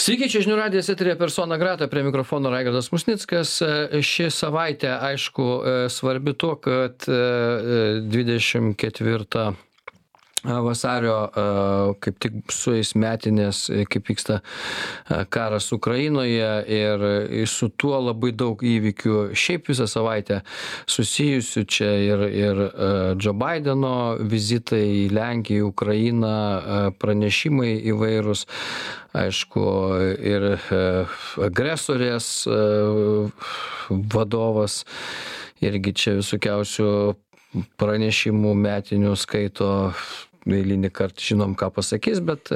Sveiki, čia žinių radijas eterė persona grata, prie mikrofono Raigardas Musnickas. Ši savaitė, aišku, svarbi tuo, kad 24 vasario kaip tik sueis metinės, kaip vyksta karas Ukrainoje ir su tuo labai daug įvykių. Šiaip visą savaitę susijusių čia ir, ir Joe Bideno vizitai į Lenkiją, Ukrainą, pranešimai įvairūs, aišku, ir agresorės vadovas irgi čia visokiausių pranešimų metinių skaito eilinį kartą žinom, ką pasakys, bet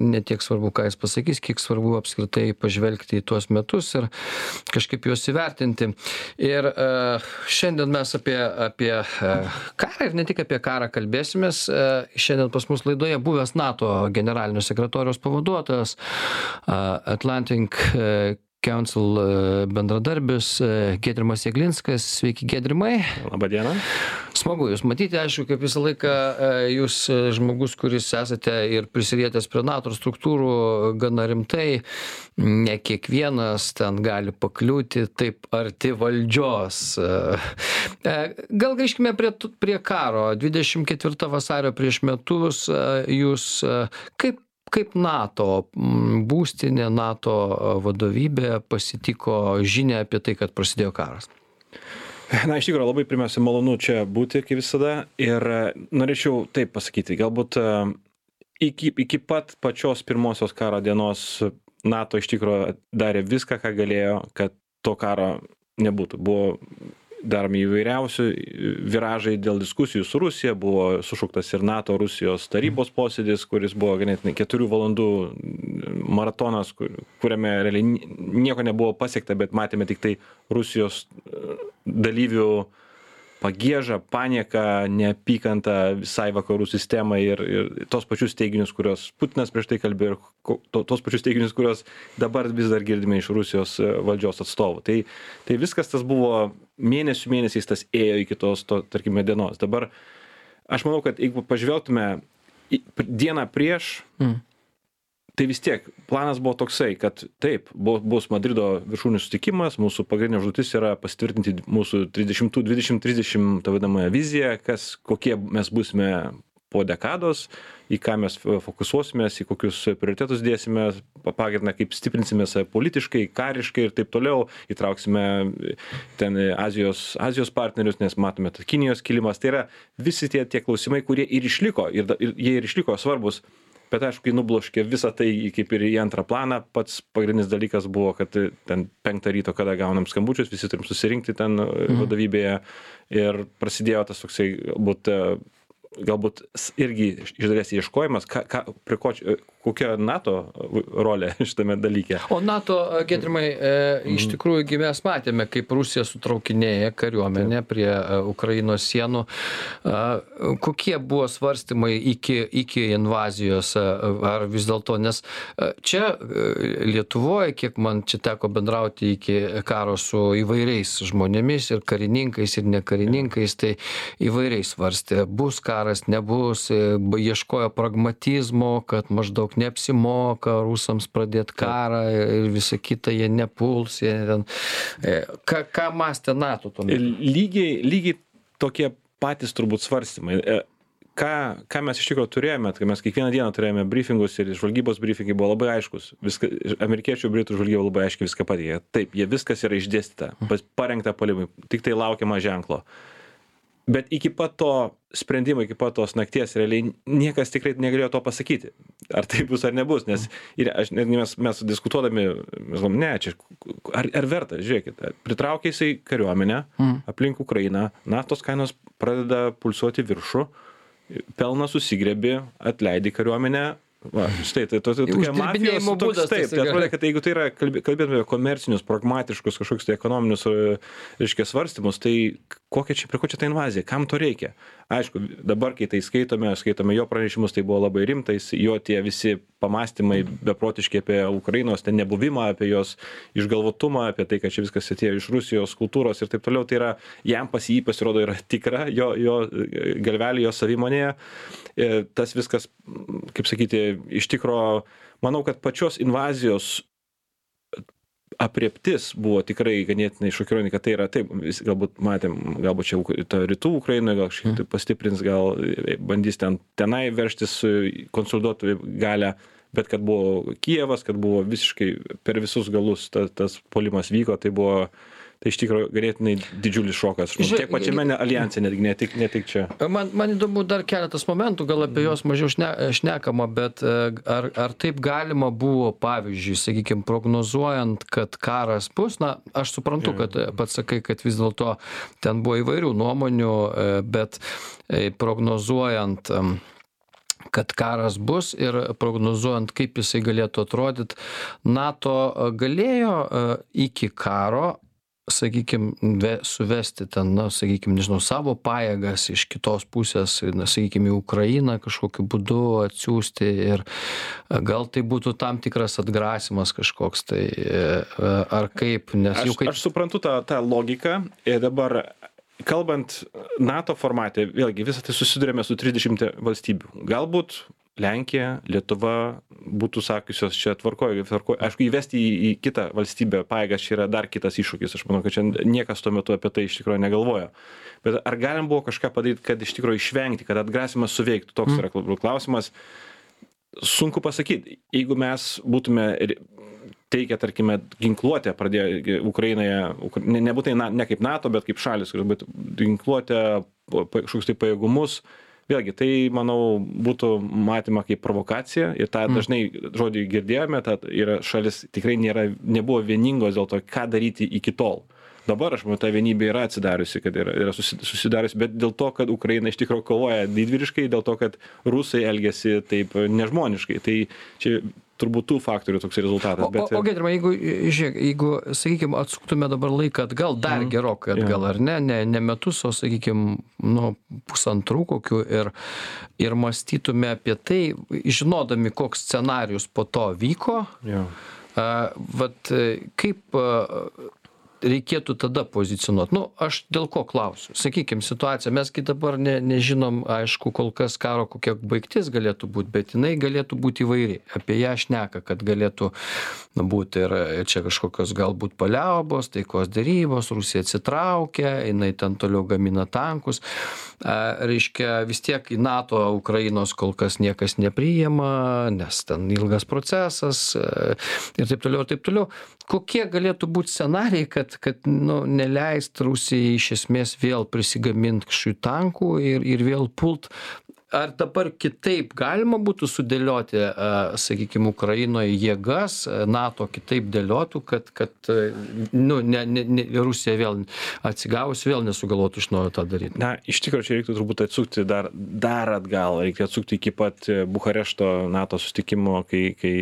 ne tiek svarbu, ką jis pasakys, kiek svarbu apskritai pažvelgti į tuos metus ir kažkaip juos įvertinti. Ir uh, šiandien mes apie, apie uh, karą ir ne tik apie karą kalbėsimės. Šiandien pas mus laidoje buvęs NATO generalinio sekretoriaus pavaduotojas Atlantic Council bendradarbis Gedrimas Jeglinskas. Sveiki, Gedrimai. Labadiena. Smagu Jūs matyti, aišku, kaip visą laiką Jūs žmogus, kuris esate ir prisilietęs prie NATO struktūrų gana rimtai, ne kiekvienas ten gali pakliūti taip arti valdžios. Gal grįžkime prie, prie karo. 24 vasario prieš metus Jūs kaip kaip nato būstinė nato vadovybė pasitiko žinią apie tai kad prasidėjo karas Na, iš tikrųjų, labai pirmiausia, malonu čia būti, kaip visada. Ir norėčiau taip pasakyti, galbūt iki, iki pat pačios pirmosios karo dienos NATO iš tikrųjų darė viską, ką galėjo, kad to karo nebūtų. Buvo daromi įvairiausi viražai dėl diskusijų su Rusija, buvo sušauktas ir NATO Rusijos tarybos posėdis, kuris buvo ganėtinai keturių valandų maratonas, kur, kuriame realiai nieko nebuvo pasiekta, bet matėme tik tai Rusijos dalyvių pagėžą, panieką, neapykantą visai vakarų sistemai ir, ir tos pačius teiginius, kuriuos Putinas prieš tai kalbėjo ir to, tos pačius teiginius, kuriuos dabar vis dar girdime iš Rusijos valdžios atstovų. Tai, tai viskas tas buvo mėnesių mėnesiais tas ėjo iki tos, to, tarkime, dienos. Dabar aš manau, kad jeigu pažvelgtume dieną prieš, mm tai vis tiek planas buvo toksai kad taip bu bus madrido viršūnių susitikimas mūsų pagrindinė užduotis yra pasitvirtinti mūsų trisdešimtų dvidešim trisdešim tą vadinamąją viziją kas kokie mes būsime po dekados į ką mes fokusuosimės į kokius prioritetus dėsime pagrindą kaip stiprinsime politiškai kariškai ir taip toliau. Įtrauksime ten azijos azijos partnerius nes matome tą kinijos kilimas tai yra visi tie tie klausimai kurie ir išliko ir ir jie ir išliko svarbūs bet aišku kai nubloškė visa tai kaip ir į antrą planą. Pats pagrindinis dalykas buvo kad ten penktą ryto kada gaunam skambučius visi turim susirinkti ten vadovybėje. Ir prasidėjo tas toksai galbūt galbūt irgi iš dalies ieškojimas ką ką ko kokia nato rolė šitame dalyke. O nato giedrimai e, iš mhm. tikrųjų gi mes matėme kaip rusija sutraukinėja kariuomenę prie e, ukrainos sienų. A kokie buvo svarstymai iki iki invazijos ar vis dėlto nes čia lietuvoj kiek man čia teko bendrauti iki karo su įvairiais žmonėmis ir karininkais ir ne karininkais tai įvairiai svarstė bus karas nebus ieškojo pragmatizmo kad maždaug neapsimoka rusams pradėt karą ir visa kita jie nepuls jie ten e, ką ką mąstė nato tuo metu? Lygiai lygiai tokie patys turbūt svarstymai. E, ką ką mes iš tikro turėjome tai mes kiekvieną dieną turėjome brifingus ir žvalgybos brifingai buvo labai aiškūs viską amerikiečių britų žvalgyba labai aiškiai viską pateikė. Taip jie viskas yra išdėstyta parengta puolimui. Tiktai laukiama ženklo bet iki pat to sprendimo iki pat tos nakties realiai niekas tikrai negalėjo to pasakyti. Ar taip bus ar nebus nes ir aš netgi mes mes diskutuodami mes galvojom ne čia ar ar verta žiūrėkit pritraukia jisai kariuomenę aplink ukrainą naftos kainos pradeda pulsuoti į viršų pelną susigriebi atleidi kariuomenę. Va štai tai to tokia mafijos toks taip tai atrodė kad jeigu tai yra kalbė kalbėtume apie komercinius pragmatiškus kažkokius tai ekonominius reiškia svarstymus tai kokia čia prie ko čia ta invazija kam to reikia? Aišku dabar kai tai skaitome skaitome jo pranešimus tai buvo labai rimta jis jo tie visi pamąstymai beprotiški apie ukrainos ten nebuvimą apie jos išgalvotumą apie tai kad čia viskas atėjo iš rusijos kultūros ir taip toliau. Tai yra jam pas jį pasirodo yra tikra jo jo galvelėj jo savimonėje tas viskas kaip sakyti iš tikro manau kad pačios invazijos aprėptis buvo tikrai ganėtinai šokiruojanti, kad tai yra taip, vis, galbūt matėm, galbūt čia ta rytų Ukrainoje gal šiek tiek pastiprins, gal e, bandys ten, tenai verštis, e, konsoliduoti galę, bet kad buvo Kievas, kad buvo visiškai per visus galus ta, tas polimas vyko, tai buvo Tai iš tikrųjų ganėtinai didžiulis šokas. Žinau, tiek pačiame ne- alijanse, netgi ne tik, ne tik čia. Man, man įdomu dar keletas momentų, gal apie juos mažiau šne, šnekama, bet e, ar, ar taip galima buvo, pavyzdžiui, sakykime, prognozuojant, kad karas bus, na, aš suprantu, kad e, pats sakai, kad vis dėlto ten buvo įvairių nuomonių, e, bet prognozuojant kad karas bus ir prognozuojant, kaip jisai galėtų atrodyti, NATO galėjo iki karo sakykime, suvesti ten, na, sakykime, nežinau, savo pajėgas iš kitos pusės, na, sakykime, į Ukrainą kažkokiu būdu atsiųsti ir e, gal tai būtų tam tikras atgrasimas kažkoks, tai e, e, ar kaip, nes jau kaip... aš suprantu tą, tą logiką ir dabar, kalbant NATO formate, vėlgi visą tai susidurėme su 30 valstybių. Galbūt Lenkija, Lietuva būtų sakiusios čia tvarkoju, tvarkoju. Aišku, įvesti į, į kitą valstybę paėgas čia yra dar kitas iššūkis. Aš manau, kad čia niekas tuo metu apie tai iš tikrųjų negalvojo. Bet ar galim buvo kažką padaryti, kad iš tikrųjų išvengti, kad atgrasimas suveiktų? Toks yra klausimas. Sunku pasakyti. Jeigu mes būtume teikia, tarkime, ginkluotę pradėjo Ukrainoje, Ukra- ne, nebūtai na, ne kaip NATO, bet kaip šalis, kuris būtų ginkluotę, kažkokius tai pajėgumus. Vėlgi, tai, manau, būtų matoma kaip provokacija ir tą dažnai žodį girdėjome, tad yra šalis tikrai nėra, nebuvo vieningos dėl to, ką daryti iki tol. Dabar aš manau, ta vienybė yra atsidariusi, kad yra, yra susi- susidariusi, bet dėl to, kad Ukraina iš tikrųjų kovoja didvyriškai, dėl to, kad rusai elgesi taip nežmoniškai. Tai čia turbūt tų faktorių toks rezultatas. Bet, o Gedrima, jeigu, žiūrėk, jeigu, sakykime, atsuktume dabar laiką atgal, dar Mhm. gerokai atgal, ar ne, ne, ne metus, o, sakykime, nu, pusantrų kokių ir, ir mąstytume apie tai, žinodami, koks scenarius po to vyko, jo. a, vat, kaip reikėtų tada pozicionuoti. Nu, aš dėl ko klausiu. Sakykime, situacija, mes kai dabar ne, nežinom, aišku, kol kas karo kokia baigtis galėtų būti, bet jinai galėtų būti įvairi. Apie ją šneka, kad galėtų būti ir čia kažkokios galbūt paliaubos, taikos dėrybos, Rusija atsitraukia, jinai ten toliau gamina tankus. A, reiškia, vis tiek į NATO Ukrainos kol kas niekas nepriima, nes ten ilgas procesas e, ir taip toliau, ir taip toliau. Kokie galėtų būti scenarijai, kad, kad nu, neleist Rusijai iš esmės vėl prisigaminti kažkokių tankų ir, ir vėl pult ar dabar kitaip galima būtų sudėlioti, sakykime, Ukrainoje jėgas, a, NATO kitaip dėliotų, kad, kad a, nu, ne, ne, ne, Rusija vėl atsigavus vėl nesugalvotų iš naujo tą daryti? Na, iš tikrųjų, čia reiktų turbūt atsukti dar, dar atgal, reikia atsukti iki pat e, Bukarešto NATO sustikimo, kai, kai,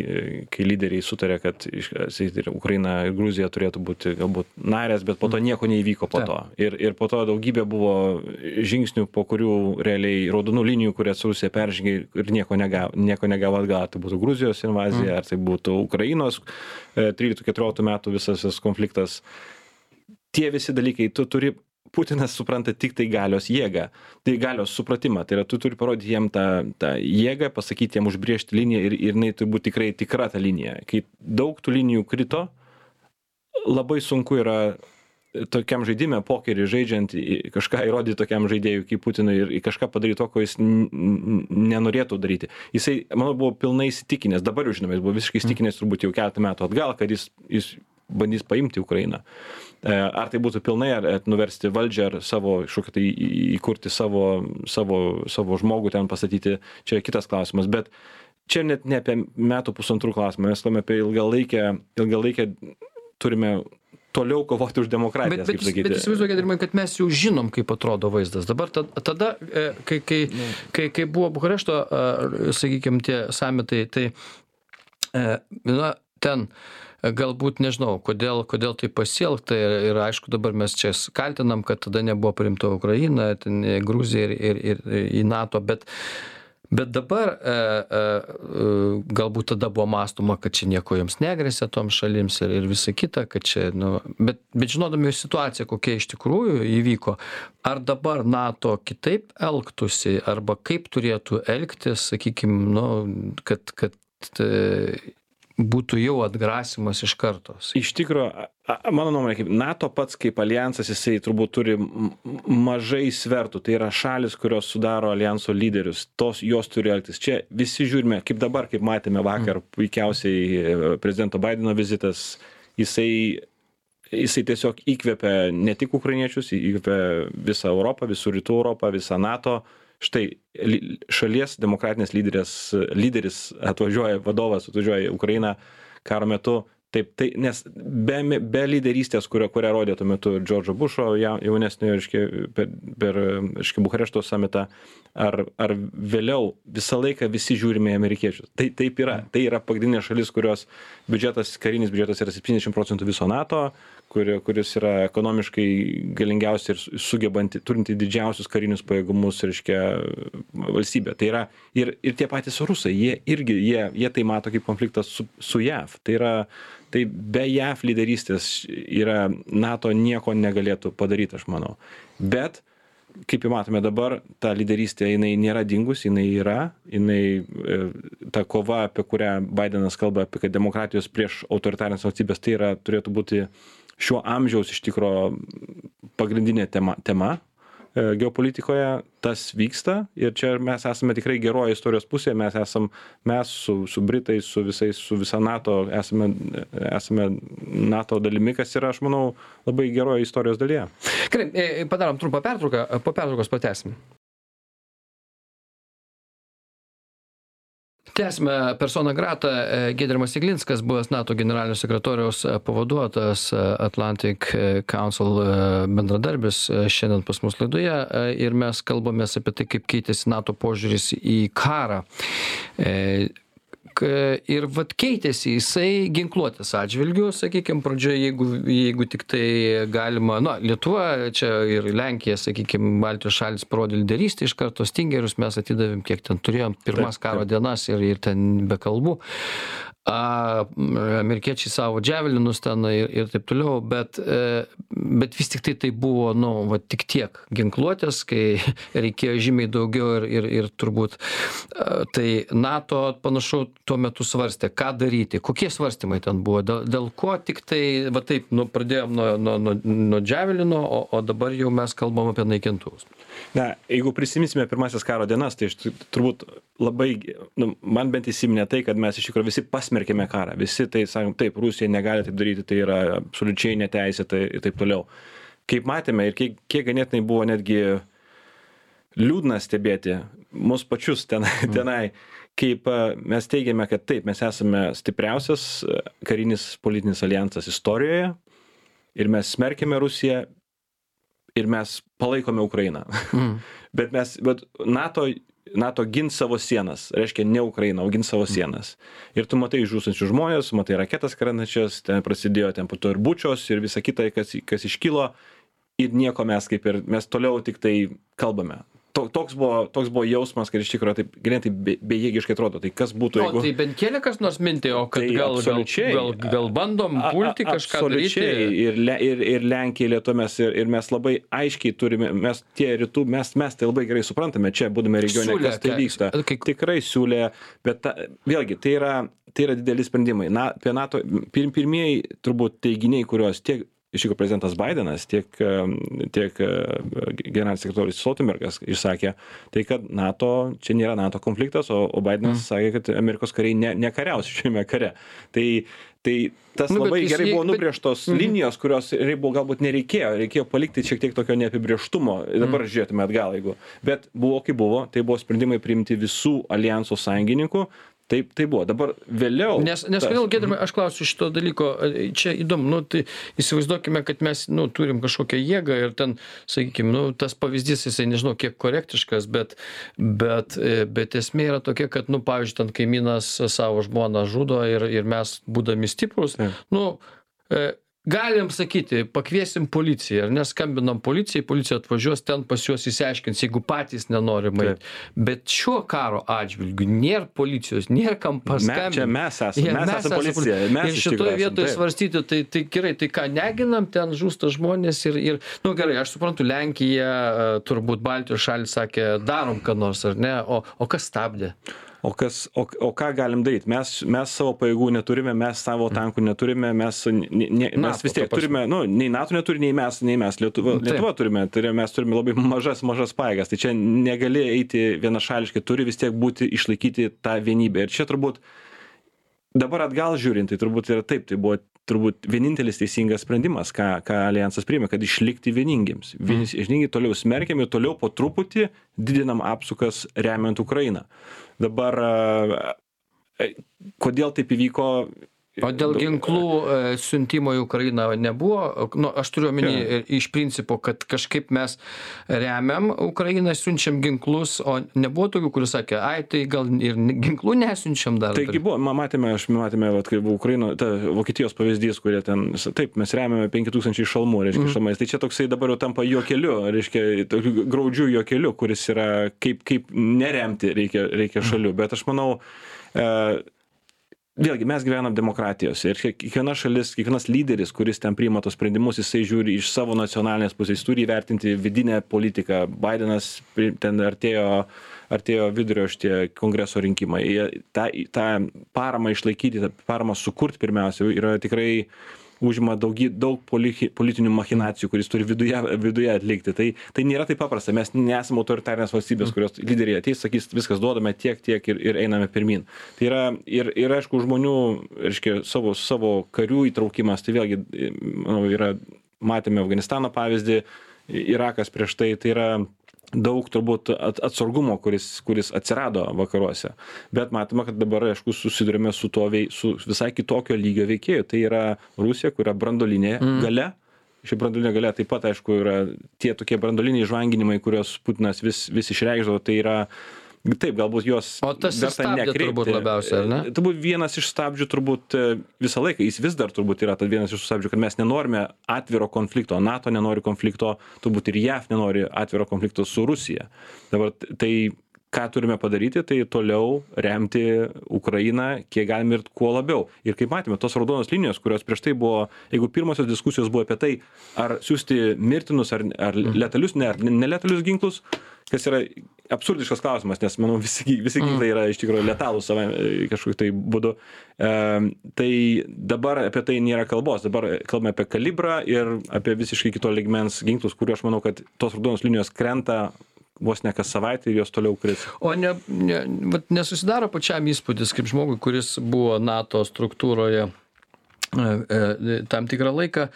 kai lyderiai sutarė, kad iš- sakyti, ir Ukraina ir Gruzija turėtų būti galbūt narės, bet po to nieko neįvyko po to. Ir, ir po to daugybė buvo žingsnių, po kurių realiai raudonų linijų, kurias Rusija peržengė ir nieko negavo, nieko negavo atgal. Tai būtų Gruzijos invazija, ar tai būtų Ukrainos e, 13-14 metų visas tas konfliktas tie visi dalykai, tu turi, Putinas supranta tik tai galios jėgą, tai galios supratimą, tai yra tu turi parodyti jiem tą, tą jėgą, pasakyti jiem užbriežti liniją ir, ir jinai turi būti tikrai tikra ta linija. Kai daug tų linijų krito, labai sunku yra tokiam žaidime, pokerį žaidžiant, kažką įrodyti tokiam žaidėjui kaip Putinui ir kažką padaryti to, ko jis nenorėtų daryti. Jisai, manau, buvo pilnai įsitikinęs, dabar jau žinome, jis buvo visiškai įsitikinęs turbūt jau keletą metų atgal, kad jis, jis bandys paimti Ukrainą. E, Ar tai būtų pilnai, ar nuversti valdžią, ar savo, kažkokį tai įkurti savo, savo, savo žmogų ten pastatyti, čia kitas klausimas. Bet čia net ne apie metų pusantrų klausimą, mes kalbame apie ilgalaikę, ilgalaikę turime toliau kovoti už demokratiją. Bet, bet, bet įsivaizduokit, Rimai, kad mes jau žinom, kaip atrodo vaizdas. Dabar ta- tada, e, kai, kai, kai, kai buvo Bukarešto, sakykime, tie samitai, tai e, na, ten e, galbūt nežinau, kodėl, kodėl tai pasielgta ir, ir aišku, dabar mes čia kaltinam, kad tada nebuvo priimta Ukraina, ten e, Gruzija ir, ir, ir į NATO, bet Bet dabar e, e, e, galbūt tada buvo mąstoma, kad čia nieko jiems negresia toms šalims ir, ir visa kita, kad čia, nu, bet, bet žinodami situaciją, kokia iš tikrųjų įvyko, ar dabar NATO kitaip elgtųsi, arba kaip turėtų elgtis, sakykime, nu, kad, kad būtų jau atgrasimas iš karto. Iš tikrųjų, mano nuomonė, kaip NATO pats kaip alijansas, jisai turbūt turi mažai svertų. Tai yra šalis, kurios sudaro alijanso lyderius. Tos jos turi elgtis. Čia visi žiūrime, kaip dabar, kaip matėme vakar, mm. puikiausiai e, prezidento Bideno vizitas, jisai jisai tiesiog įkvepia ne tik ukrainiečius, įkvepia visą Europą, visų rytų Europą, visą NATO štai šalies demokratinės lyderės lyderis atvažiuoja vadovas atvažiuoja į ukrainą karo metu. Taip tai nes be be lyderystės kurią kurią rodė tuo metu džordžo bušo ja jaunesniojo reiškia per per reiškia bukarešto samitą ar ar vėliau visą laiką visi žiūrime į amerikiečius. Tai taip yra. Tai yra pagrindinė šalis kurios biudžetas karinis biudžetas yra septyniasdešim procentų viso nato kuri kuris yra ekonomiškai galingiausia ir sugebanti turinti didžiausius karinius pajėgumus reiškia valstybė. Tai yra ir ir tie patys rusai jie irgi jie jie tai mato kaip konfliktą su su jav. Tai yra tai be jav lyderystės yra nato nieko negalėtų padaryt aš manau. Bet kaip jau matome dabar ta lyderystė jinai nėra dingus jinai yra jinai e, ta kova apie kurią baidenas kalba apie kad demokratijos prieš autoritarines valstybes tai yra turėtų būti šio amžiaus iš tikro pagrindinė tema tema e, geopolitikoje tas vyksta. Ir čia mes esame tikrai geroj istorijos pusėje mes esam mes su su britais su visais su visa nato esame esame nato dalimi kas yra aš manau labai geroj istorijos dalyje. Gerai e, padarom trumpą pertrauką po pertraukos pratęsim tęsiame persona grata. E, giedrimas jeglinskas buvęs nato generalinio sekretoriaus e, pavaduotojas e, atlantic council bendradarbis šiandien pas mus laidoje ir mes kalbamės apie tai kaip keitėsi nato požiūris į karą ir vat keitėsi jisai ginkluotės atžvilgiu sakykim pradžioj jeigu jeigu tiktai galima na lietuva čia ir lenkija sakykim baltijos šalys parodė lyderystę iš karto stingerius mes atidavėm kiek ten turėjom pirmas karo dienas ir ir ten be kalbų. A amerikiečiai savo dževelinus ten ir ir taip toliau bet e, bet vis tiktai tai buvo nu va tik tiek ginkluotės kai reikėjo žymiai daugiau ir ir ir turbūt tai nato panašu tuo metu svarstė ką daryti kokie svarstymai ten buvo dėl dėl ko tiktai va taip nu pradėjom nuo nuo nuo nuo dževelino o o dabar jau mes kalbam apie naikintuvus. Na jeigu prisiminsime pirmąsias karo dienas tai aš turbūt labai nu man bent įsiminė tai kad mes iš tikro visi pasmerkėme karą. Visi tai sakom taip rusija negali taip daryti tai yra absoliučiai neteisėta ir taip toliau. Kaip matėme ir kiek kiek ganėtinai buvo netgi liūdna stebėti mus pačius ten mm. tenai kaip mes teigiame kad taip mes esame stipriausias karinis politinis aljansas istorijoje ir mes smerkiame rusiją ir mes palaikome Ukrainą. Mm. bet mes, bet NATO, NATO gins savo sienas, reiškia ne Ukrainą, o gins savo mm. sienas. Ir tu matai žūstančius žmonės, matai raketas krentančias, ten prasidėjo ten po to ir bučios ir visa kita, kas, kas iškilo. Ir nieko mes kaip ir, mes toliau tik tai kalbame to toks buvo toks buvo jausmas kad iš tikro taip ganėtinai be bejėgiškai atrodo. Tai kas būtų jeigu o tai bent kėlė kas nors mintį o kad tai gal gal gal gal bandom pulti kažką daryti. ir le ir ir lenkija lietuva mes ir ir mes labai aiškiai turime mes tie rytų mes mes tai labai gerai suprantame čia būdami regione kas tai vyksta. tikrai siūlė bet ta vėlgi tai yra tai yra dideli sprendimai. Na apie nato pir pirmieji turbūt teiginiai kuriuos tiek iš tikro prezidentas baidenas tiek tiek generalinis sekretorius stoltenbergas išsakė tai kad nato čia nėra nato konfliktas o o baidenas mm. sakė kad amerikos kariai ne nekariaus šiame kare tai tai tas nu, labai gerai buvo nubrėžtos bet... Mhm. linijos kurios buvo galbūt nereikėjo reikėjo palikti šiek tiek tokio neapibrėžtumo dabar mm. žiūrėtume atgal jeigu bet buvo kaip buvo tai buvo sprendimai priimti visų aljanso sąjungininkų taip tai buvo. Dabar vėliau nes nes kodėl giedrimai aš klausiu šito dalyko čia įdomu nu tai įsivaizduokime kad mes nu turim kažkokią jėgą ir ten sakykim nu tas pavyzdys jisai nežinau kiek korektiškas bet bet e, bet esmė yra tokia kad nu pavyzdžiui ten kaimynas savo žmoną žudo ir ir mes būdami stiprūs nu e, galim sakyti pakviesim policiją ar ne skambinam policijai policija atvažiuos ten pas juos išsiaiškins jeigu patys nenorim eit. Bet šiuo karo atžvilgiu nėr policijos nėr kam paskambint čia mes esam mes esam policija mes ir šitoj vietoj svarstyti tai tai gerai tai ką neginam ten žūsta žmonės ir ir nu gerai aš suprantu lenkija turbūt baltijos šalys sakė darom ką nors ar ne o o kas stabdė o kas o o ką galim daryt? Mes mes savo pajėgų neturime mes savo tankų neturime mes ne ne mes vis tiek turime nu nei nato neturi nei mes nei mes lietuva Taip. lietuva turime tai yra mes turime labai mažas mažas pajėgas. Tai čia negali eiti vienašališkai turi vis tiek būti išlaikyti tą vienybę. Ir čia turbūt dabar atgal žiūrint tai turbūt yra taip tai buvo turbūt vienintelis teisingas sprendimas ką ką aljansas priėmė kad išlikti vieningiems. Vieni vieningi toliau smerkiam ir toliau po truputį didinam apsukas remiant ukrainą. Dabar kodėl taip įvyko O dėl ginklų e, siuntimo į Ukrainą nebuvo, nu, aš turiu omeny Jo. iš principo, kad kažkaip mes remiam Ukrainą, siunčiam ginklus, o nebuvo tokių, kuris sakė, ai, tai gal ir ginklų nesiunčiam dar. Taigi buvo, ma- matėme, aš matėme, vat, kaip buvo Ukraino, ta Vokietijos pavyzdys, kurie ten, taip, mes remiame 5000 šalmų, reiškia, mm. šalmais. Tai čia toksai dabar jau tampa juokeliu, reiškia, tokiu graudžiu juokeliu, kuris yra kaip, kaip neremti reikia, reikia šalių. Bet aš manau, e, vėlgi mes gyvenam demokratijose ir kiek- kiekviena šalis, kiekvienas lyderis, kuris ten priima tos sprendimus, jisai žiūri iš savo nacionalinės pusės, jis turi įvertinti vidinę politiką. Bidenas pri- ten artėjo artėjo vidurio šitie kongreso rinkimai. Jie tą, tą paramą išlaikyti, tą paramą sukurti pirmiausia yra tikrai užima daugy, daug poli- politinių machinacijų, kuris turi viduje, viduje atlikti. Tai, tai nėra taip paprasta. Mes nesame autoritarinės valstybės, kurios lyderiai ateis, sakys, viskas duodame tiek, tiek ir, ir einame pirmin. Tai yra ir, ir aišku, žmonių, reiškia, savo, savo karių įtraukimas, tai vėlgi, manau, yra, matėme Afganistano pavyzdį, Irakas prieš tai, tai yra daug turbūt at- atsargumo, kuris, kuris atsirado vakaruose. Bet matome, kad dabar, aišku, susidurime su, to, vei- su visai kitokio lygio veikėjų. Tai yra Rusija, kur yra brandolinė mm. gale. Ši brandolinė galia taip pat, aišku, yra tie tokie brandoliniai žvanginimai, kuriuos Putinas vis, vis išreikždavo. Tai yra, taip, galbūt juos. O tas stabdė turbūt labiausiai, ar ne? Turbūt vienas iš stabdžių turbūt e, visą laiką, jis vis dar turbūt yra tas vienas iš stabdžių, kad mes nenorime atviro konflikto, NATO nenori konflikto, turbūt ir JAF nenori atviro konflikto su Rusija. Dabar tai ką turime padaryti, tai toliau remti Ukrainą, kiek galime ir kuo labiau. Ir kaip matėme, tos raudonos linijos, kurios prieš tai buvo, jeigu pirmosios diskusijos buvo apie tai, ar siūsti mirtinus ar, ar letalius, ne, ar neletalius ginklus, kas yra absurdiškas klausimas, nes, manau, visi, visi ginklai yra iš tikrųjų letalūs save kažkokiu tai būdu. E, tai dabar apie tai nėra kalbos, dabar kalbame apie kalibrą ir apie visiškai kito ligmens ginklus, kuriuo aš manau, kad tos raudonos linijos krenta vos ne kas savaitę ir jos toliau kris. O ne, ne, nesusidaro pačiam įspūdis, kaip žmogui, kuris buvo NATO struktūroje tam tikrą laiką,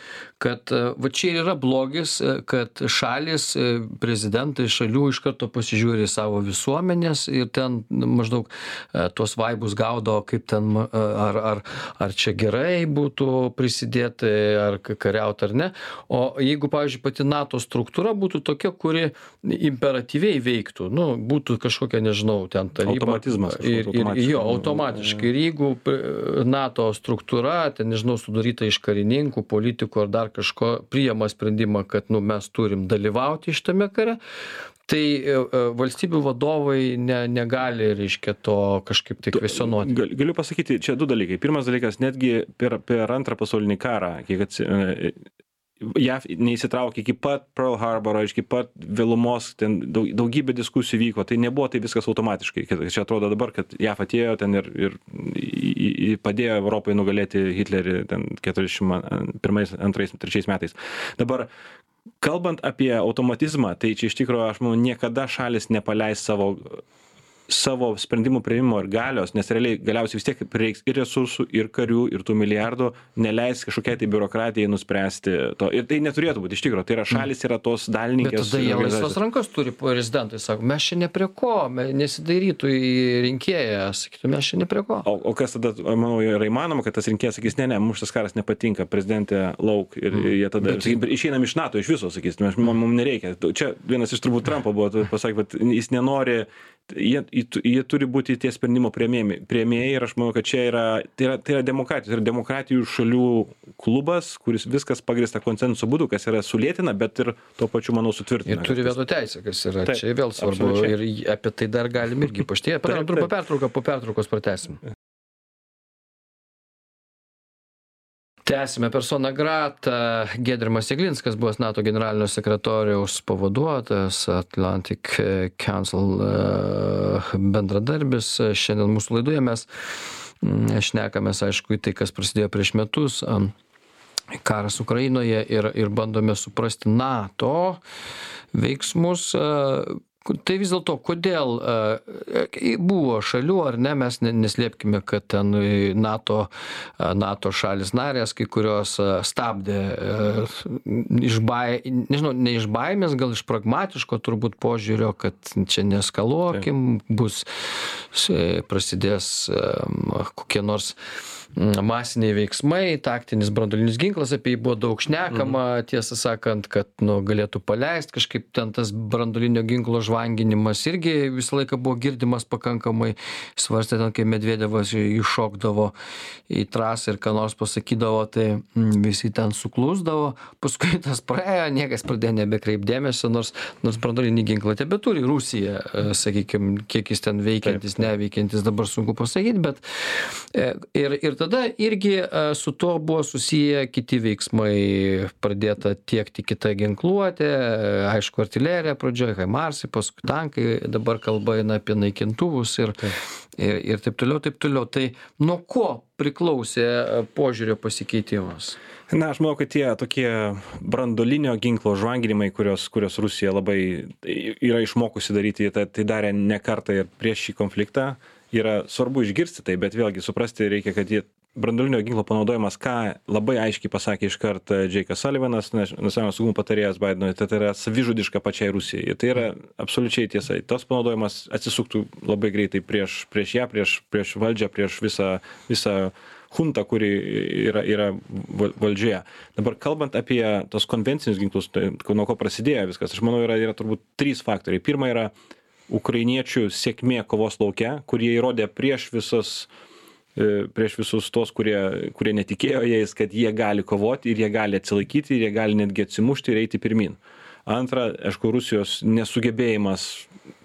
kad e, va čia ir yra blogis, e, kad šalis, e, prezidentai šalių iš karto pasižiūri savo visuomenės ir ten maždaug e, tuos vaibus gaudo, kaip ten, e, ar, ar, ar čia gerai būtų prisidėti, ar kariauti ar ne. O jeigu, pavyzdžiui, pati NATO struktūra būtų tokia, kuri imperatyviai veiktų, nu, būtų kažkokia, nežinau, ten taryba. Automatizmas Ir, ir, jo, automatiškai. Ir jeigu e, NATO struktūra, ten, nežinau, sudaryta iš karininkų, politikų ar dar kažko, priema sprendimą, kad nu, mes turim dalyvauti šitame kare, tai e, e, valstybių vadovai ne, negali, reiškia, to kažkaip tai kvesionuoti. Gal, galiu pasakyti, čia du dalykai. Pirmas dalykas, netgi per, per antrą pasaulinį karą, kiek atsi, e, JAV neįsitraukė iki pat Pearl Harboro, iki pat vėlumos, ten daug, daugybė diskusijų vyko, tai nebuvo tai viskas automatiškai. Čia atrodo dabar, kad JAV atėjo ten ir, ir į- į- padėjo Europai nugalėti Hitlerį ten 41, 2, 3 metais. Dabar kalbant apie automatizmą, tai čia iš tikrųjų, aš manau, niekada šalis nepaleis savo savo sprendimų prieimimo ir galios, nes realiai galiausiai vis tiek prireiks ir resursų, ir karių, ir tų milijardų, neleis kažkokiai tai biurokratijai nuspręsti to. Ir tai neturėtų būti iš tikrųjų. Tai yra šalis, yra tos dalininkės. tada jie laisvas rankas turi prezidentai, sako, mes čia ne prie ko, nesidairytų į rinkėją, sakytų, mes čia ne prie ko. O, o kas tada, manau, yra įmanoma, kad tas rinkėjas sakys, ne, ne, mums šitas karas nepatinka, prezidentė lauk ir mm. jie tada, bet, išeinam iš NATO, iš viso, sakys, mes, mums nereikia. Čia vienas iš turbūt Trumpo buvo, pasakė, kad jis nenori, jie, jie turi būti tie sprendimo prieimėjai prieimėjai ir aš manau, kad čia yra, tai yra, tai yra demokratijos, tai yra demokratijų šalių klubas, kuris viskas pagrįsta konsensuso būdu, kas yra sulėtina, bet ir tuo pačiu, manau, sutvirtina. Ir turi veto teisę, kas yra čia vėl svarbu. Ir apie tai dar galim irgi paštėti. Padarom trumpą pertrauką, po pertraukos pratesim. Tęsiame persona grata. Giedrimas jeglinskas buvęs nato generalinio sekretoriaus pavaduotojas atlantic council e, bendradarbis. Šiandien mūsų laidoje mes mm, šnekamės aišku į tai kas prasidėjo prieš metus karas ukrainoje ir ir bandome suprasti nato veiksmus tai vis dėlto kodėl e, buvo šalių ar ne mes ne neslėpkime kad ten nato nato šalys narės kai kurios stabdė e, iš bai nežinau ne iš baimės gal iš pragmatiško turbūt požiūrio kad čia neeskaluokim bus prasidės kokie nors masiniai veiksmai taktinis branduolinis ginklas apie jį buvo daug šnekama Mhm. tiesą sakant kad nu galėtų paleist kažkaip ten tas branduolinio ginklo žvanginimas irgi visą laiką buvo girdimas pakankamai. Svarstė ten kai medvedevas įšokdavo į trasą ir ką nors pasakydavo tai mm, visi ten suklusdavo. Paskui tas praėjo niekas pradėjo nebekreipt dėmesio nors nors branduolinį ginklą tebeturi rusija e, sakykim kiek jis ten veikiantis neveikiantis dabar sunku pasakyt bet e, ir ir tada irgi e, su tuo buvo susiję kiti veiksmai. Pradėta tiekti kita ginkluotė e, aišku artilerija pradžioj haimarsai paskui tankai dabar kalba eina apie naikintuvus ir ir ir taip toliau taip toliau. Tai nuo ko priklausė e, požiūrio pasikeitimas? Na, aš manau, kad tie tokie brandolinio ginklo žvanginimai, kurios, kurios Rusija labai yra išmokusi daryti, tai, tai darė ne kartą ir prieš šį konfliktą, yra svarbu išgirsti tai, bet vėlgi suprasti reikia, kad jie brandolinio ginklo panaudojimas, ką labai aiškiai pasakė iš karto Džeikas Sullivanas, nacionalinio saugumo patarėjas Bidenui, tai, yra savižudiška pačiai Rusijai. Tai yra absoliučiai tiesa. Tas panaudojimas atsisuktų labai greitai prieš, prieš ją, prieš, prieš valdžią, prieš visą, visą huntą, kuri yra, yra val- valdžioje. Dabar kalbant apie tos konvencinius ginklus, tai nuo ko prasidėjo viskas, aš manau, yra, yra turbūt trys faktoriai. Pirma yra ukrainiečių sėkmė kovos lauke, kurie įrodė prieš visus e, prieš visus tos, kurie, kurie netikėjo jais, kad jie gali kovoti ir jie gali atsilaikyti ir jie gali netgi atsimušti ir eiti pirmin. Antra, aišku, Rusijos nesugebėjimas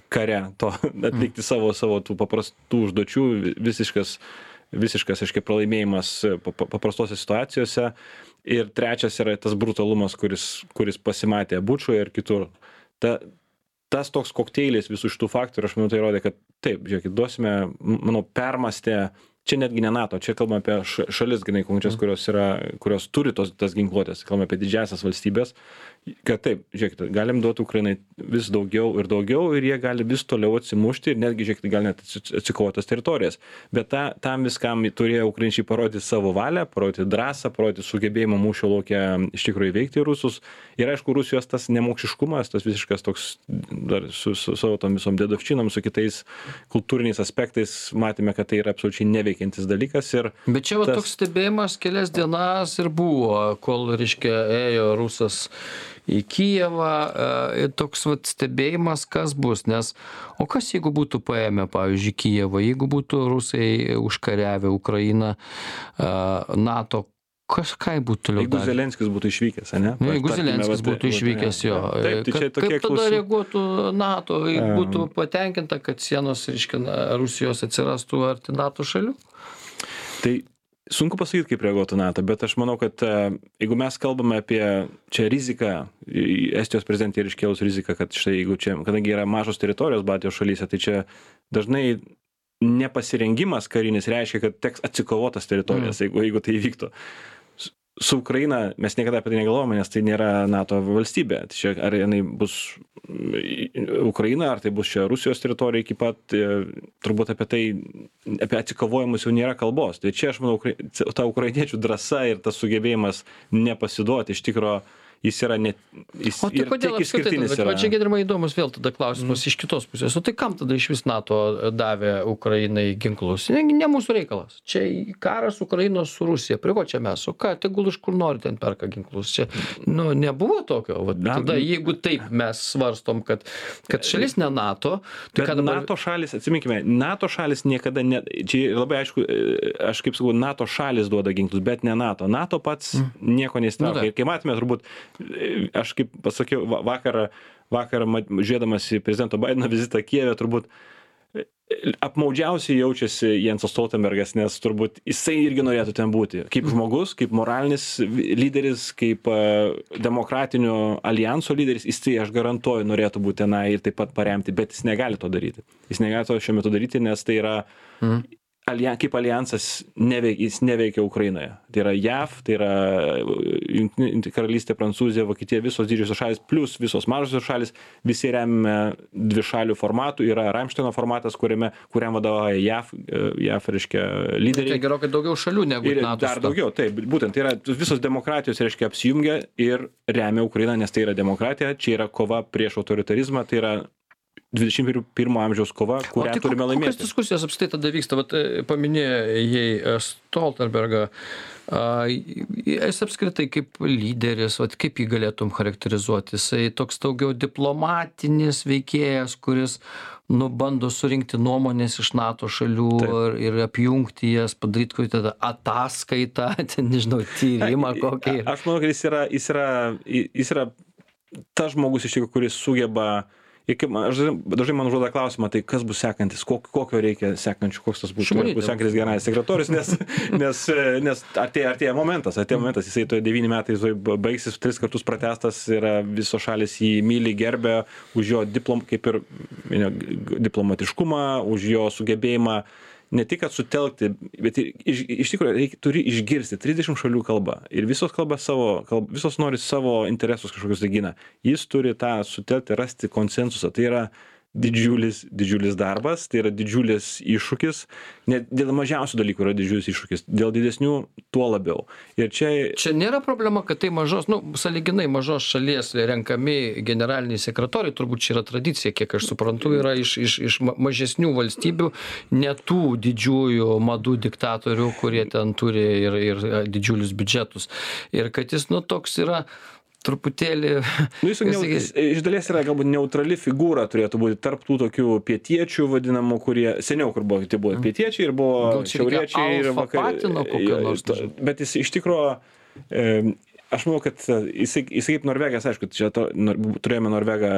kare to atlikti savo, savo tų paprastų užduočių, visiškas, visiškas, aiškiai, pralaimėjimas pa- paprastose situacijose. Ir trečias yra tas brutalumas, kuris, kuris pasimatė Bučoje ir kitur. Ta, tas toks kokteilis visų šitų faktorių, aš manau, tai rodė, kad taip, žiūrėkit, duosime, manau, permastę, čia netgi ne NATO, čia kalbame apie š- šalis, grinai konkrečias, kurios, yra, kurios turi tos, tas ginkluotės, kalbame apie didžiasias valstybės, kad taip, žiūrėkit, galim duoti Ukrainai vis daugiau ir daugiau ir jie gali vis toliau atsimušti ir netgi, žiūrėkit, gal net atsi- atsikovotas teritorijas. Bet ta, tam viskam turėjo ukrainiečiai parodyti savo valią, parodyti drąsą, parodyti sugebėjimą mūšio laukia iš tikrųjų įveikti rusus. Ir aišku, Rusijos tas nemokšiškumas, tas visiškas toks dar su, su savo tom visom dėdovčinom, su kitais kultūriniais aspektais, matėme, kad tai yra absoliučiai neveikiantis dalykas. Ir Bet čia va Tas- toks stebėjimas kelias dienas ir buvo, kol, reiškia, ėjo rusas į Kijevą, e, toks va stebėjimas, kas bus, nes o kas jeigu būtų paėmę, pavyzdžiui, Kijevą, jeigu būtų rusai užkariavę Ukrainą, e, NATO, jie būtų toliau jeigu darę? Zelenskis būtų išvykęs, ne? Nu, jeigu Tarkime, Zelenskis vat- būtų vat- išvykęs jo, Taip, tai kaip, kaip tada klausimai. reaguotų NATO, Em. būtų patenkinta, kad sienos, reiškia, Rusijos atsirastų arti NATO šalių? Tai sunku pasakyti, kaip reaguotų NATO, bet aš manau, kad e, jeigu mes kalbame apie čia riziką, Estijos prezidentė ir iškėlus riziką, kad štai jeigu čia, kadangi yra mažos teritorijos Baltijos šalyse, tai čia dažnai nepasirengimas karinis reiškia, kad teks atsikovotas teritorijas, jeigu, jeigu tai įvyktų. Su Ukraina mes niekada apie tai negalvojame, nes tai nėra NATO valstybė. Tai čia ar jinai bus Ukraina, ar tai bus čia Rusijos teritorija iki pat, e, turbūt apie tai, apie atsikovojimus jau nėra kalbos. Tai čia aš manau, ta ukrainiečių drąsa ir tas sugebėjimas nepasiduoti iš tikrųjų jis yra net, jis O tai kodėl išskirtinis yra. čia gedrimai įdomus vėl tada klausimas iš kitos pusės, o tai kam tada iš vis NATO davė Ukrainai ginklus? Ne, ne mūsų reikalas. Čia karas Ukrainos su Rusija, prie ko čia mes, o ką, tegul iš kur nori ten perka ginklus. Čia, nu, nebuvo tokio. Va, Na, tada, jeigu taip mes svarstom, kad, kad šalis ne NATO, tai ką dabar... NATO šalis, atsiminkime, NATO šalis niekada, ne, čia labai aišku, e, aš kaip sakau, NATO šalis duoda ginklus, bet ne NATO. NATO pats mm. nieko Nu, nesitraukia. taip. Ir kai matome, turbūt, aš kaip pasakiau, va- vakar, vakar mat- žiūrėdamas į prezidento Bideno vizitą Kijeve, turbūt e, apmaudžiausiai jaučiasi Jensas Stoltenbergas, nes turbūt jisai irgi norėtų ten būti. Kaip žmogus, kaip moralinis lyderis, kaip uh, demokratinio alijanso lyderis, jis tai aš garantuoju norėtų būti tenai ir taip pat paremti, bet jis negali to daryti. Jis negali to šiuo metu daryti, nes tai yra mm alja kaip aljansas neveik jis neveikia ukrainoje. Tai yra jav tai yra jungtinė karalystė prancūzija vokietija visos didžiosios šalys plius visos mažosios šalys visi remiame dvišaliu formatu yra ramštaino formatas kuriame kuriam vadovauja jav jav reiškia lyderiai. Tai gerokai daugiau šalių negu ir nato dar daugiau taip būtent tai yra visos demokratijos reiškia apsijungia ir remia ukrainą nes tai yra demokratija čia yra kova prieš autoritarizmą tai yra dvidešim pirmo amžiaus kova kurią tai turime laimėti. kokios diskusijos apskritai tada vyksta? Vat e, paminėjai e, stoltenbergą. Jis apskritai kaip lyderis vat kaip jį galėtum charakterizuoti? Jisai toks daugiau diplomatinis veikėjas kuris nu bando surinkti nuomones iš nato šalių ir ir apjungti jas padaryt kokį tada ataskaitą ten nežinau tyrimą kokį. aš manau kad jis yra jis yra jis yra tas žmogus iš tikrųjų kuris sugeba man aš dažnai man užduoda klausimą tai kas bus sekantis kok kokio reikia sekančio koks tas bus bus sekantis generalinis sekretorius nes nes nes artėja artėja momentas artėja momentas jisai tuoj devyni metai tuoj baigsis tris kartus pratęstas yra visos šalys jį myli gerbia už jo diplom kaip ir diplomatiškumą už jo sugebėjimą ne tik kad sutelkti bet ir iš iš tikro reik turi išgirsti trisdešim šalių kalba. Ir visos kalba savo kalb visos nori savo interesus kažkokius tai gina. Jis turi tą sutelkti rasti konsensusą. Tai yra didžiulis didžiulis darbas tai yra didžiulis iššūkis. Net dėl mažiausių dalykų yra didžiulis iššūkis dėl didesnių tuo labiau. Ir čia čia nėra problema kad tai mažos nu sąlyginai mažos šalies renkami generaliniai sekretoriai turbūt čia yra tradicija kiek aš suprantu yra iš iš iš ma mažesnių valstybių ne tų didžiųjų madų diktatorių kurie ten turi ir ir didžiulius biudžetus. Ir kad jis nu toks yra truputėlį nu jis jis iš dalies yra galbūt neutrali figūra turėtų būti tarp tų tokių pietiečių vadinamų kurie seniau kur buvo tie buvo pietiečiai ir buvo šiauriečiai ir vakarai bet jis iš tikro aš manau kad jisai jisai kaip norvegas aišku čia to nor turėjome norvegą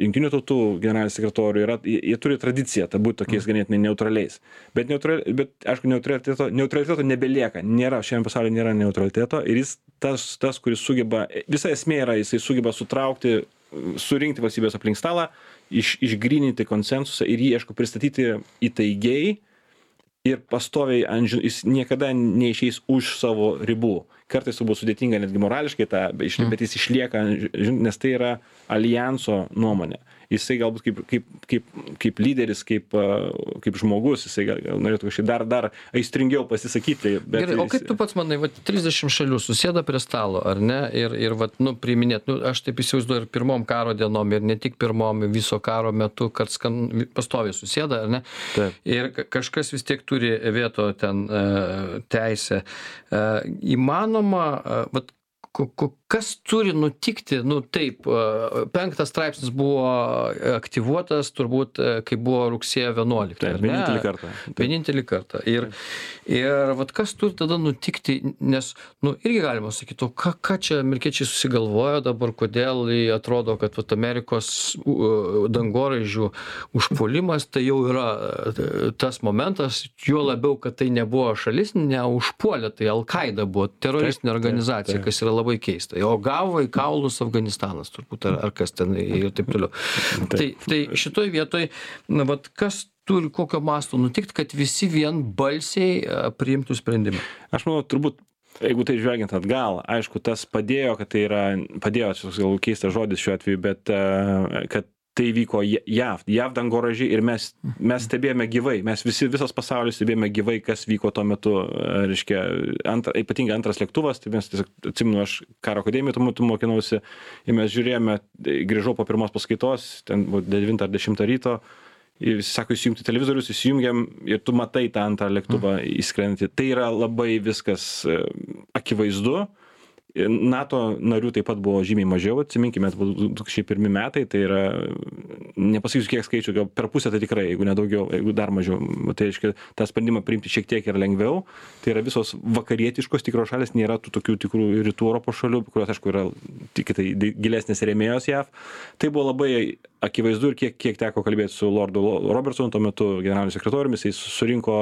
jungtinių tautų generalinį sekretorių yra jie turi tradiciją ta būt tokiais ganėtinai neutraliais. Bet neutra bet aišku neutraliteto neutraliteto nebelieka. Nėra šiame pasaulyje nėra neutraliteto ir jis tas tas kuris sugeba visa esmė yra jisai sugeba sutraukti surinkti valstybes aplink stalą iš išgryninti konsensusą ir jį aišku pristatyti įtaigiai ir pastoviai ant jis niekada neišeis už savo ribų kartais turbūt sudėtinga netgi morališkai tą iš bet jis išlieka nes tai yra aljanso nuomonė. Jisai galbūt kaip kaip kaip kaip lyderis kaip kaip žmogus jisai gal norėtų kažkaip dar dar aistringiau pasisakyti bet gerai o kaip tu pats manai vat trisdešim šalių susėda prie stalo ar ne? Ir ir vat nu priiminėt nu aš taip įsivaizduoju ir pirmom karo dienom ir ne tik pirmom viso karo metu kad skan pastoviai susėda ar ne? Taip. Ir kažkas vis tiek turi veto ten teisę. Įmanoma vat ko ko kas turi nutikti nu taip penktas straipsnis buvo aktyvuotas turbūt kai buvo rugsėjo vienuolikta ar ne? vienintelį kartą. Vienintelį kartą. Ir ir vat kas turi tada nutikti nes nu irgi galima sakyt o ką ką čia amerikiečiai susigalvojo dabar kodėl atrodo kad vat amerikos dangoraižių užpuolimas tai jau yra tas momentas juo labiau kad tai nebuvo šalis neužpuolė tai al kaida buvo teroristinė organizacija kas yra labai keista. O gavo į kaulus afganistanas turbūt ar ar kas ten ir taip toliau. Tai tai šitoj vietoj na vat kas turi kokio masto nutikt kad visi vienbalsiai priimtų sprendimą? Aš manau turbūt jeigu taip žvelgiant atgal aišku tas padėjo kad tai yra padėjo čia toks gal keistas žodis šiuo atveju bet kad tai vyko jav jav dangoraižiai ir mes mes stebėjome gyvai mes visi visas pasaulis stebėjome gyvai kas vyko tuo metu reiškia antra ypatingai antras lėktuvas tai mes tiesiog atsimenu aš karo akademijoj tuo metu mokinausi ir mes žiūrėjome grįžau po pirmos paskaitos ten buvo devintą ar dešimtą ryto ir visi sako įsijungti televizorius įsijungiam ir tu matai tą antrą lėktuvą įskrendantį tai yra labai viskas akivaizdu nato narių taip pat buvo žymiai mažiau. Atsiminkime tai buvo du tūkstančiai pirmi metai tai yra nepasakysiu kiek skaičių gal per pusę tai tikrai jeigu ne daugiau jeigu dar mažiau. Tai reiškia tą sprendimą priimti šiek tiek yra lengviau. Tai yra visos vakarietiškos tikros šalys nėra tų tokių tikrų rytų europos šalių kurios aišku yra tik tai gilesnės rėmėjos jav. Tai buvo labai akivaizdu ir kiek kiek teko kalbėt su lordu robertsonu tuo metu generaliniu sekretoriumi jisai surinko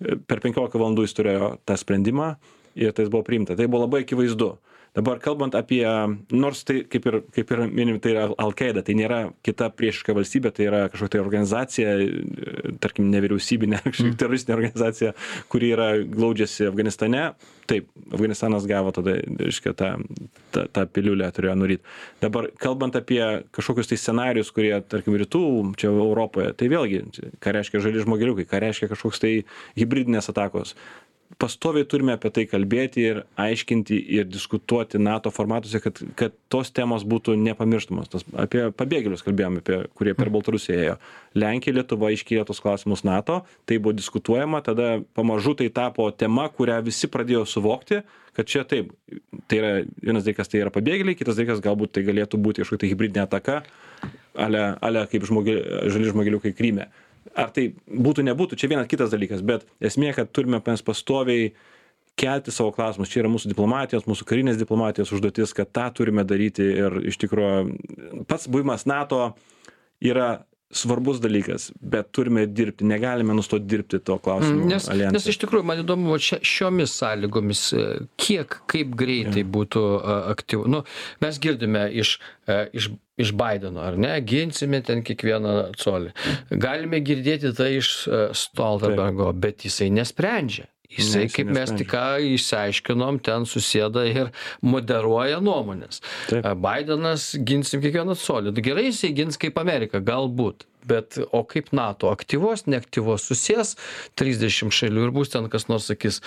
per penkiolika valandų jis turėjo tą sprendimą ir tas buvo priimta. Tai buvo labai akivaizdu. Dabar kalbant apie, nors tai kaip ir, kaip ir minim, tai yra Al-Qaeda, tai nėra kita priešiška valstybė, tai yra kažkokia tai organizacija, tarkim, nevyriausybinė, teroristinė organizacija, kuri yra glaudžiasi Afganistane. Taip, Afganistanas gavo tada, reiškia, tą, tą, tą piliulę turėjo nuryti. Dabar kalbant apie kažkokius tai scenarius, kurie, tarkim, rytų, čia Europoje, tai vėlgi, ką reiškia žali žmogeliukai, ką reiškia kažkoks tai hybridinės atakos pastoviai turime apie tai kalbėti ir aiškinti ir diskutuoti nato formatuose kad kad tos temos būtų nepamirštamos. Tos apie pabėgėlius kalbėjom apie kurie per baltarusiją ėjo. Lenkija lietuva iškėlė tuos klausimus nato tai buvo diskutuojama tada pamažu tai tapo tema kurią visi pradėjo suvokti kad čia taip tai yra vienas dalykas tai yra pabėgėliai kitas dalykas galbūt tai galėtų būti kažkokia tai hibridinė ataka ale ale kaip žmogi žali žmogeliukai kryme ar tai būtų nebūtų čia vienas kitas dalykas bet esmė kad turime mes pastoviai kelti savo klausimus. Čia yra mūsų diplomatijos mūsų karinės diplomatijos užduotis kad tą turime daryti ir iš tikro pats buvimas nato yra svarbus dalykas bet turime dirbti negalime nustot dirbti tuo klausimu Nes, aljanse. nes iš tikrųjų man įdomu, va čia, šiomis sąlygomis, e, kiek, kaip greitai būtų aktyvu. Nu, mes girdime iš, e, iš, iš Bideno, ar ne, ginsime ten kiekvieną colį. Galime girdėti tai iš e, Stoltenbergo, bet jisai nesprendžia. Jisai, Ne, kaip mes tik ką išsiaiškinom, ten susėda ir moderuoja nuomonės. Taip. Bidenas ginsim kiekvieną colį. Gerai jisai gins kaip Amerika, galbūt. Bet o kaip NATO aktyvos, neaktyvos susės 30 šalių ir bus ten kas nors sakys,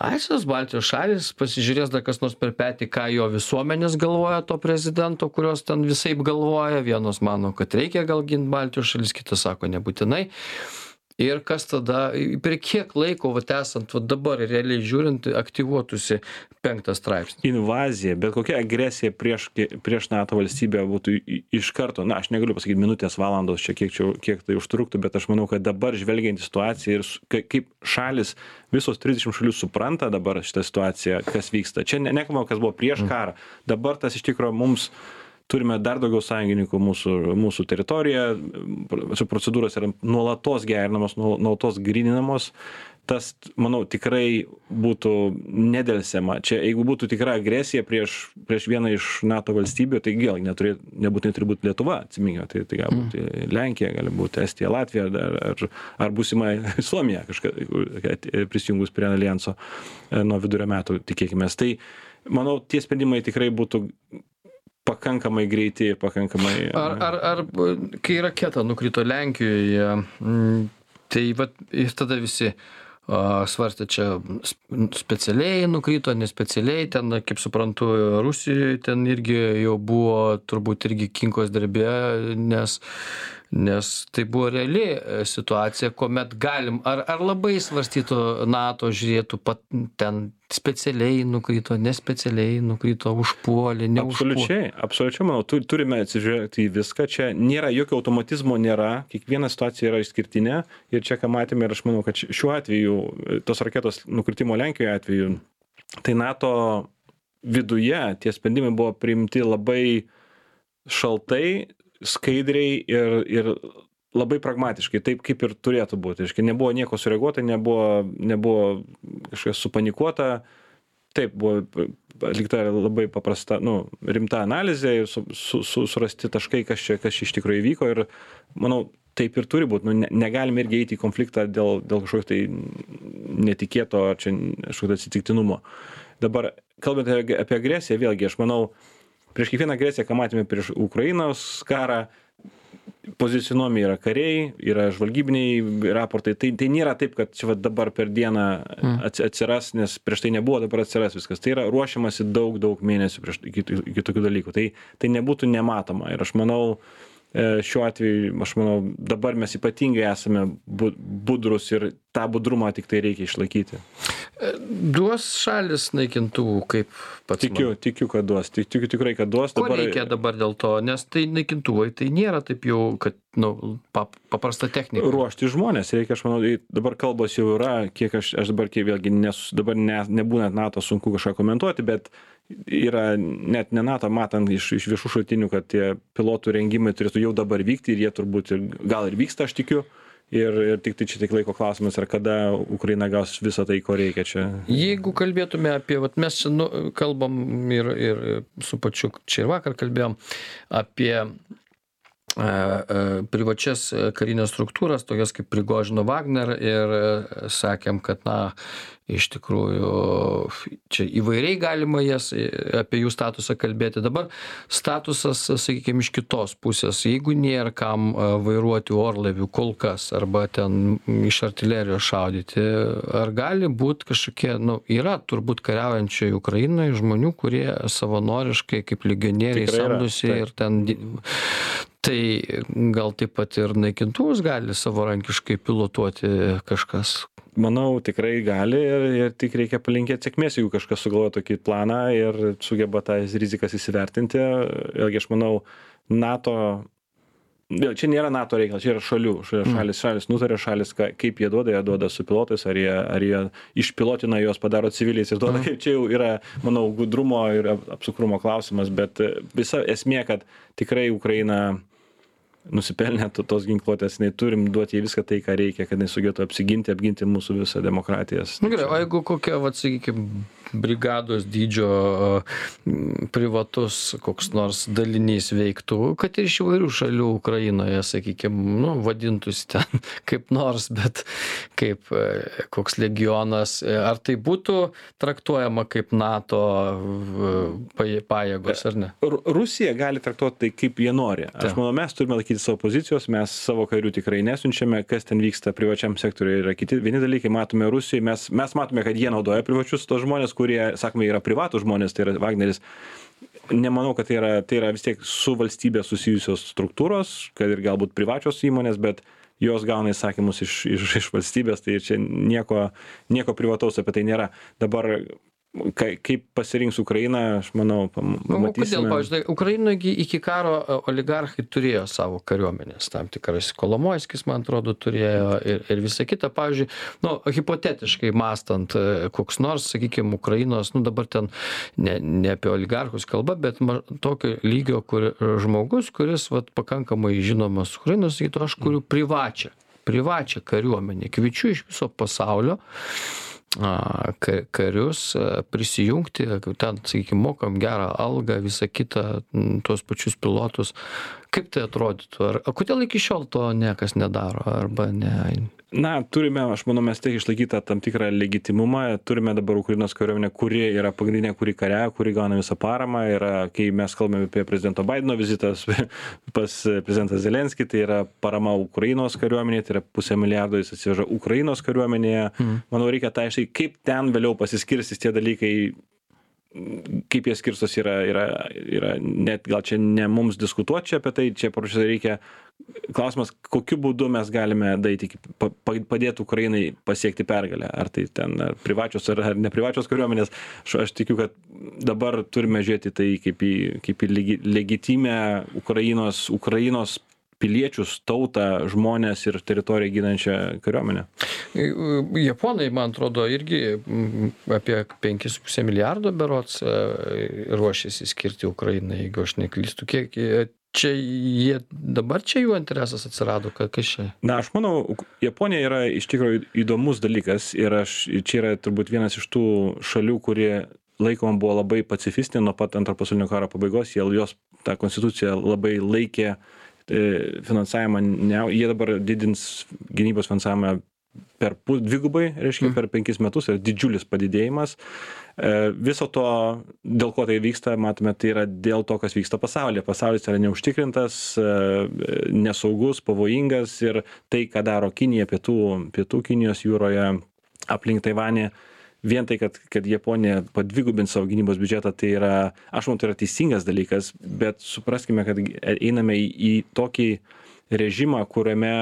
ai, šios Baltijos šalis, pasižiūrės dar kas nors per petį, ką jo visuomenės galvoja to prezidento, kurios ten visai galvoja. Vienos mano, kad reikia gal ginti Baltijos šalis, kitos sako nebūtinai. Ir kas tada, per kiek laiko, va, esant va, dabar realiai žiūrint, aktyvuotųsi penktas straipsnis. invazija bet kokia agresija prieš prieš nato valstybę būtų iš karto na aš negaliu pasakyt minutės valandos čia kiek čia kiek tai užtruktų bet aš manau kad dabar žvelgiant į situaciją ir kai kaip šalys visos trisdešim šalių supranta dabar šitą situaciją kas vyksta. Čia ne nekalbam kas buvo prieš karą. Dabar tas iš tikro mums turime dar daugiau sąjungininkų mūsų mūsų teritorijoje. Čia procedūros yra nuolatos gerinamos nuo nuolatos gryninamos tas manau tikrai būtų nedelsiama. Čia jeigu būtų tikra agresija prieš prieš vieną iš nato valstybių tai neturė nebūtinai turi būt lietuva atsiminkime tai tai gali būti lenkija gali būti estija latvija dar ar ar būsima suomija kažka kad prisijungus prie aljanso e, nuo vidurio metų tikėkimės. Tai manau tie sprendimai tikrai būtų pakankamai greiti pakankamai Ar, ar, ar kai raketa nukrito Lenkijoje, mm, tai vat, ir tada visi svarstė čia sp- specialiai nukrito, nespecialiai, ten, kaip suprantu, Rusijoje ten irgi jau buvo turbūt irgi kinkos darbė, nes nes tai buvo reali e, situacija kuomet galim ar ar labai svarstytų nato žiūrėtų pat ten specialiai nukrito nespecialiai nukrito užpuolė neužpuolė Absoliučiai, absoliučiai, manau, tu, turime atsižvelgti į viską. Čia nėra jokio automatizmo, nėra, kiekviena situacija yra išskirtinė. Ir čia, ką matėme, ir aš manau, kad ši- šiuo atveju, tos raketos nukritimo Lenkijoje atveju, tai NATO viduje tie sprendimai buvo priimti labai šaltai, skaidriai ir, ir labai pragmatiškai, taip kaip ir turėtų būti. Iškai nebuvo nieko sureaguota, nebuvo, nebuvo kažkas supanikuota. Taip, buvo atlikta labai paprasta, nu, rimta analizė ir su, su, su, surasti taškai, kas čia, kas čia iš tikrųjų įvyko. Ir manau, taip ir turi būti. Nu, ne, negalim irgi eiti į konfliktą dėl, dėl kažkokio tai netikėto ar čia kažkokio atsitiktinumo. Dabar, kalbant apie, agresiją, vėlgi, aš manau, prieš kiekvieną agresiją, ką matėme prieš Ukrainos karą, pozicionuomi yra kariai, yra žvalgybiniai raportai. Tai, tai nėra taip, kad čia va dabar per dieną ats- atsiras, nes prieš tai nebuvo, dabar atsiras viskas. Tai yra ruošiamasi daug, daug mėnesių prieš iki, iki tokių dalykų. Tai, tai nebūtų nematoma. Ir aš manau, e, šiuo atveju, aš manau, dabar mes ypatingai esame bu- budrus ir tą budrumą tik tai reikia išlaikyti. Duos šalis naikintuvų, kaip pats. Tikiu, man. tikiu, kad duos. Tik, tikiu tikrai, kad duos. Ko dabar... reikia dabar dėl to, nes tai naikintuvai, tai nėra taip jau, kad nu, pap, paprasta technika. Ruošti žmonės, reikia, aš manau, dabar kalbos jau yra, kiek aš, aš dabar, kiek vėlgi, nes, dabar ne, nebūnant NATO sunku kažką komentuoti, bet yra net ne NATO matant iš, iš viešų šaltinių, kad tie pilotų rengimai turėtų jau dabar vykti ir jie turbūt ir, gal ir vyksta, aš tikiu. Ir, ir tik tai čia tik laiko klausimas, ar kada Ukraina gaus visą tai, ko reikia čia. Jeigu kalbėtume apie, vat, mes čia nu, kalbam ir, ir su pačiu, čia ir vakar kalbėjom apie privačias karines struktūras, tokias kaip Prigožino Wagner ir sakėm, kad, na, iš tikrųjų, čia įvairiai galima jas apie jų statusą kalbėti. Dabar statusas, sakykime, iš kitos pusės, jeigu nėra kam vairuoti orlaivių kol kas, arba ten iš artilerijos šaudyti, ar gali būti kažkokie, na, nu, yra turbūt kariaujančioje Ukrainoje žmonių, kurie savanoriškai kaip legionieriai samdosi ir ten tai gal taip pat ir naikintuvus gali savarankiškai pilotuoti kažkas? Manau tikrai gali ir ir tik reikia palinkėt sėkmės jeigu kažkas sugalvoja tokį planą ir sugeba tas rizikas įsivertinti. Vėlgi aš manau nato vėl čia nėra nato reikalas čia yra šalių Mm. šalys šalys nutaria šalys ką kaip jie duoda jie duoda su pilotais ar jie ar jie išpilotina juos padaro civiliais ir duoda kaip čia jau yra manau gudrumo ir ap- apsukrumo klausimas bet visa esmė kad tikrai ukraina nusipelnė to- tos ginkluotės jinai turim duot jai viską tai ką reikia kad jinai sugebėtų apsiginti apginti mūsų visą demokratijas Na gerai, o jeigu kokia, vat, sakykime, brigados dydžio privatus koks nors dalinys veiktų, kad ir iš įvairių šalių Ukrainoje, sakykime, nu, vadintųsi ten kaip nors, bet kaip koks legionas, e, ar tai būtų traktuojama kaip NATO pajėgos ar ne? Ru- Rusija gali traktuoti tai kaip jie nori. Aš manau, mes turime laikyti savo pozicijos, mes savo karių tikrai nesunčiame, kas ten vyksta privačiam sektoriui yra kiti. Vieni dalykai matome Rusijoje, mes, mes matome, kad jie naudoja privačius tos žmonės, kurie, sakome, yra privatų žmonės, tai yra Wagneris. Nemanau, kad tai yra, tai yra vis tiek su valstybė susijusios struktūros, kad ir galbūt privačios įmonės, bet jos gauna įsakymus iš, iš, iš valstybės, tai čia nieko, nieko privataus apie tai nėra. Dabar kai- kaip pasirinks Ukraina, aš manau, Nu, o kodėl, pamatysime. pavyzdžiui, Ukrainoje gi iki karo e, oligarchai turėjo savo kariuomenės, tam tikras Kolomojskis, man atrodo, turėjo ir, ir visa kita. Pavyzdžiui, nu, hipotetiškai mastant, e, koks nors, sakykime, Ukrainos, nu dabar ten ne, ne apie oligarchus kalba, bet ma, tokio lygio kur, žmogus, kuris vat, pakankamai žinomas Ukrainos, sakytų, aš kuriu privačią, privačią kariuomenę, kviečiu iš viso pasaulio a, ka- karius prisijungti, ten, sakykime, mokam gerą algą, visą kitą, tuos pačius pilotus. Kaip tai atrodytų? Ar, kodėl iki šiol to niekas nedaro? Arba ne? Na, turime, aš manau, mes tiek išlaikytą tam tikrą legitimumą, turime dabar Ukrainos kariuomenę, kuri yra pagrindinė, kuri kare, kuri gauna visą paramą. Yra, kai mes kalbame apie prezidento Bideno vizitas pas prezidentą Zelenskį, tai yra parama Ukrainos kariuomenė, tai yra pusę milijardo jis atsiveža Ukrainos kariuomenėje. Mhm. Manau, reikia tai aiškiai, kaip ten vėliau pasiskirstys tie dalykai, kaip jie skirstos yra, yra, yra net gal čia ne mums diskutuoti čia apie tai, čia paprasčiausiai reikia klausimas, kokiu būdu mes galime daryti, pa- pa- padėti Ukrainai pasiekti pergalę. Ar tai ten ar privačios ar, ar neprivačios kariuomenės. Aš, aš tikiu, kad dabar turime žiūrėti tai kaip į, kaip į legi, legitimę Ukrainos, Ukrainos piliečius, tautą, žmonės ir teritoriją ginančią kariuomenę. Japonai, man atrodo, irgi mm, apie 5,5 milijardo berots e, ruošiasi skirti Ukrainai, jeigu aš neklystu. Kiek e, čia jie, dabar čia jų interesas atsirado, ka- kas čia? Na, aš manau, Japonija yra iš tikrųjų įdomus dalykas ir aš, čia yra turbūt vienas iš tų šalių, kurie laikoma buvo labai pacifistinė nuo pat antro pasaulinio karo pabaigos, jie jos tą konstituciją labai laikė e, finansavimą, ne, jie dabar didins gynybos finansavimą per dvigubai, reiškia, per penkis metus yra didžiulis padidėjimas. E, Viso to, dėl ko tai vyksta, matome, tai yra dėl to, kas vyksta pasaulyje. Pasaulis yra neužtikrintas, e, nesaugus, pavojingas ir tai, ką daro Kinija pietų, pietų Kinijos jūroje aplink Taivanį, vien tai, kad, kad Japonija padvigubins savo gynybos biudžetą, tai yra, aš manau, tai yra teisingas dalykas, bet supraskime, kad einame į, į tokį režimą, kuriame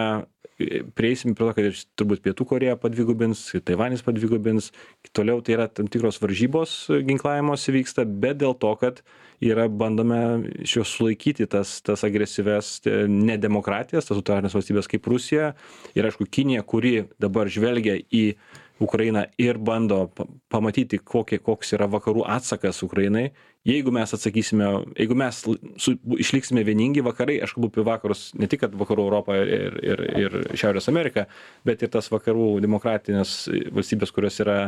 prieisim prie to, kad ir turbūt Pietų Koreja padvigubins, Taivanis padvigubins, toliau tai yra tam tikros varžybos ginklavimuose vyksta, bet dėl to, kad yra bandome iš jos sulaikyti tas, tas agresyves nedemokratijas, tas autoritarinės valstybės kaip Rusija. Ir aišku Kinija, kuri dabar žvelgia į Ukrainą ir bando pamatyti, kokie, koks yra vakarų atsakas Ukrainai. Jeigu mes atsakysime, jeigu mes su, išliksime vieningi vakarai, aš kalbu apie vakarus, ne tik vakarų Europą ir, ir, ir Šiaurės Ameriką, bet ir tas vakarų demokratinės valstybės, kurios yra,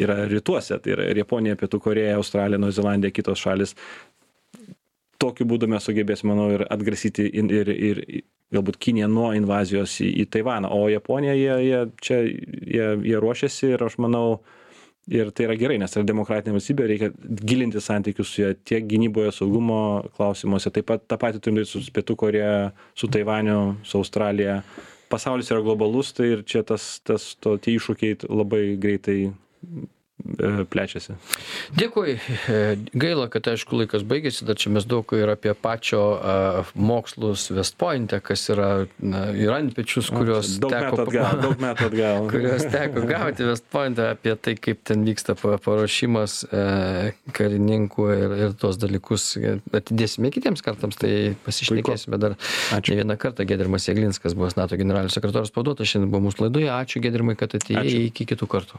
yra rytuose, tai yra ir Japonija, Pietų Koreja, Australija, Nauzelandija, kitos šalis. Tokiu būdu mes sugebėsime, manau, ir atgrasyti ir, ir galbūt Kinija nuo invazijos į, į Taivaną, o Japonija, jie, jie čia, jie, jie ruošiasi ir aš manau, ir tai yra gerai, nes tai yra demokratinė valstybė, reikia gilinti santykius su ja tiek gynyboje, saugumo klausimuose, taip pat tą patį turime su Pietų Koreja, su Taivaniu, su Australija. Pasaulis yra globalus, tai ir čia tas, tas to, tie iššūkiai labai greitai plečiasi. Dėkui. E, gaila, kad aišku laikas baigėsi, dar čia mes daug ir apie pačio uh, mokslus Westpointe, kas yra na, ir antpečius, kuriuos daug teko, metų atgal, daug metų atgal. kuriuos teko gauti Westpointe apie tai, kaip ten vyksta paruošimas uh, karininkų ir, ir tos dalykus atidėsime kitiems kartams, tai pasišnekėsime dar Ačiū. ne vieną kartą. Gedrimas Jeglinskas, buvęs NATO generalinis sekretorius pavaduotojas, šiandien buvo mūsų laidoje. Ačiū Gedrimai, kad atėjai iki kitų kartų.